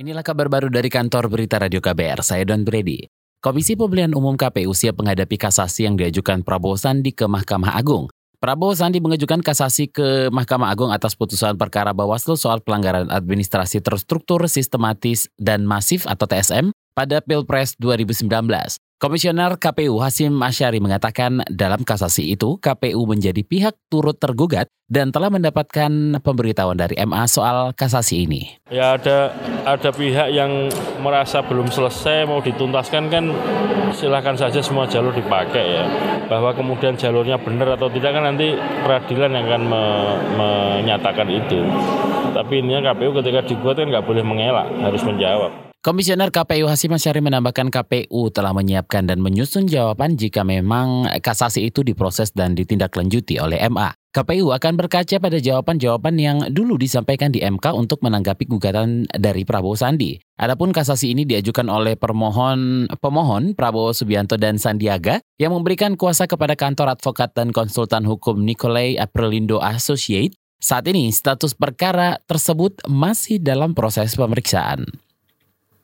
Inilah kabar baru dari kantor berita Radio KBR, saya Don Brady. Komisi Pemilihan Umum KPU siap menghadapi kasasi yang diajukan Prabowo Sandi ke Mahkamah Agung. Prabowo Sandi mengajukan kasasi ke Mahkamah Agung atas putusan perkara Bawaslu soal pelanggaran administrasi terstruktur, sistematis, dan masif atau TSM pada Pilpres 2019. Komisioner KPU Hasim Asyari mengatakan dalam kasasi itu KPU menjadi pihak turut tergugat dan telah mendapatkan pemberitahuan dari MA soal kasasi ini. Ya ada ada pihak yang merasa belum selesai mau dituntaskan kan silahkan saja semua jalur dipakai ya. Bahwa kemudian jalurnya benar atau tidak kan nanti peradilan yang akan me, menyatakan itu. Tapi ini KPU ketika dibuat kan nggak boleh mengelak, harus menjawab. Komisioner KPU Hasim Asyari menambahkan KPU telah menyiapkan dan menyusun jawaban jika memang kasasi itu diproses dan ditindaklanjuti oleh MA. KPU akan berkaca pada jawaban-jawaban yang dulu disampaikan di MK untuk menanggapi gugatan dari Prabowo Sandi. Adapun kasasi ini diajukan oleh permohon pemohon Prabowo Subianto dan Sandiaga yang memberikan kuasa kepada kantor advokat dan konsultan hukum Nikolai Aprilindo Associate. Saat ini status perkara tersebut masih dalam proses pemeriksaan.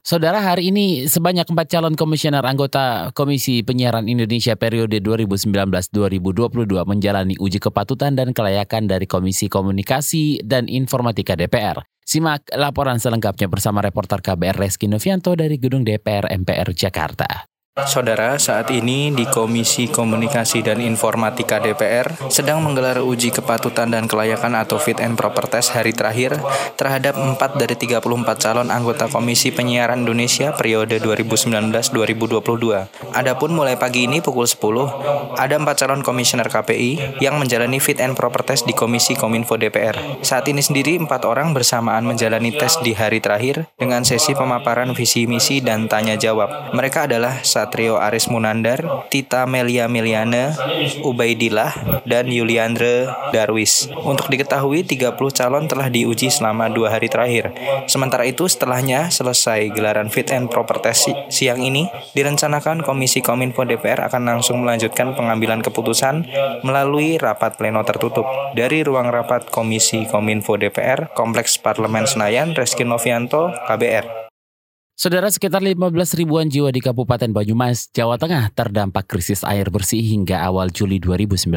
Saudara, hari ini sebanyak empat calon komisioner anggota Komisi Penyiaran Indonesia periode 2019-2022 menjalani uji kepatutan dan kelayakan dari Komisi Komunikasi dan Informatika DPR. Simak laporan selengkapnya bersama reporter KBR Reski Novianto dari Gedung DPR MPR Jakarta. Saudara, saat ini di Komisi Komunikasi dan Informatika DPR sedang menggelar uji kepatutan dan kelayakan atau fit and proper test hari terakhir terhadap 4 dari 34 calon anggota Komisi Penyiaran Indonesia periode 2019-2022. Adapun mulai pagi ini pukul 10, ada 4 calon komisioner KPI yang menjalani fit and proper test di Komisi Kominfo DPR. Saat ini sendiri 4 orang bersamaan menjalani tes di hari terakhir dengan sesi pemaparan visi misi dan tanya jawab. Mereka adalah Satrio Aris Munandar, Tita Melia Meliana, Ubaidillah, dan Yuliandre Darwis. Untuk diketahui, 30 calon telah diuji selama dua hari terakhir. Sementara itu, setelahnya selesai gelaran fit and proper test siang ini, direncanakan Komisi Kominfo DPR akan langsung melanjutkan pengambilan keputusan melalui rapat pleno tertutup. Dari ruang rapat Komisi Kominfo DPR, Kompleks Parlemen Senayan, Reski Novianto, KBR. Saudara sekitar 15 ribuan jiwa di Kabupaten Banyumas, Jawa Tengah terdampak krisis air bersih hingga awal Juli 2019.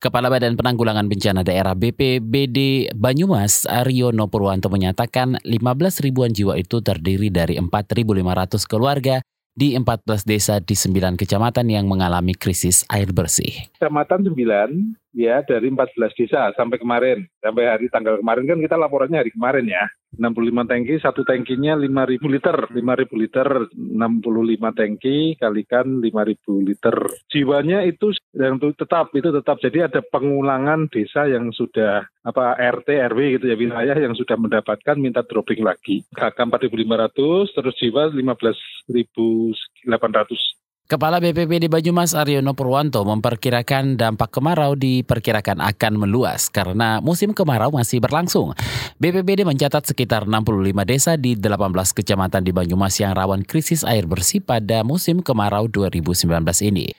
Kepala Badan Penanggulangan Bencana Daerah BPBD Banyumas, Aryono Purwanto menyatakan 15 ribuan jiwa itu terdiri dari 4.500 keluarga di 14 desa di 9 kecamatan yang mengalami krisis air bersih. Kecamatan 9 ya dari 14 desa sampai kemarin. Sampai hari tanggal kemarin kan kita laporannya hari kemarin ya. 65 tangki, satu tangkinya 5.000 liter. 5.000 liter, 65 tangki kalikan 5.000 liter. Jiwanya itu yang tetap, itu tetap. Jadi ada pengulangan desa yang sudah apa RT, RW gitu ya, wilayah yang sudah mendapatkan minta dropping lagi. KK 4.500, terus jiwa 15.800. Kepala BPBD Banyumas Aryono Purwanto memperkirakan dampak kemarau diperkirakan akan meluas karena musim kemarau masih berlangsung. BPBD mencatat sekitar 65 desa di 18 kecamatan di Banyumas yang rawan krisis air bersih pada musim kemarau 2019 ini.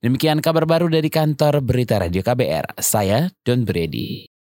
Demikian kabar baru dari kantor Berita Radio KBR. Saya Don Brady.